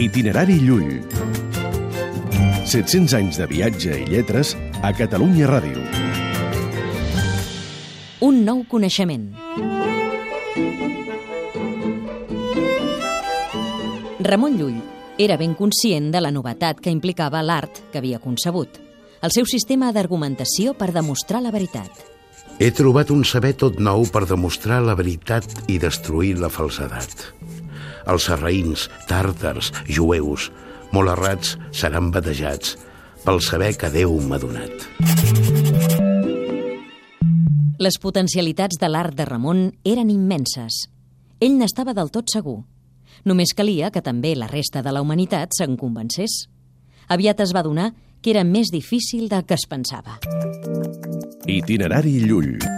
Itinerari Llull. 700 anys de viatge i lletres a Catalunya Ràdio. Un nou coneixement. Ramon Llull era ben conscient de la novetat que implicava l'art que havia concebut, el seu sistema d'argumentació per demostrar la veritat. He trobat un saber tot nou per demostrar la veritat i destruir la falsedat. Els sarraïns, tàrtars, jueus, molt errats, seran batejats pel saber que Déu m'ha donat. Les potencialitats de l'art de Ramon eren immenses. Ell n'estava del tot segur. Només calia que també la resta de la humanitat se'n convencés. Aviat es va donar que era més difícil del que es pensava. Itinerari Llull.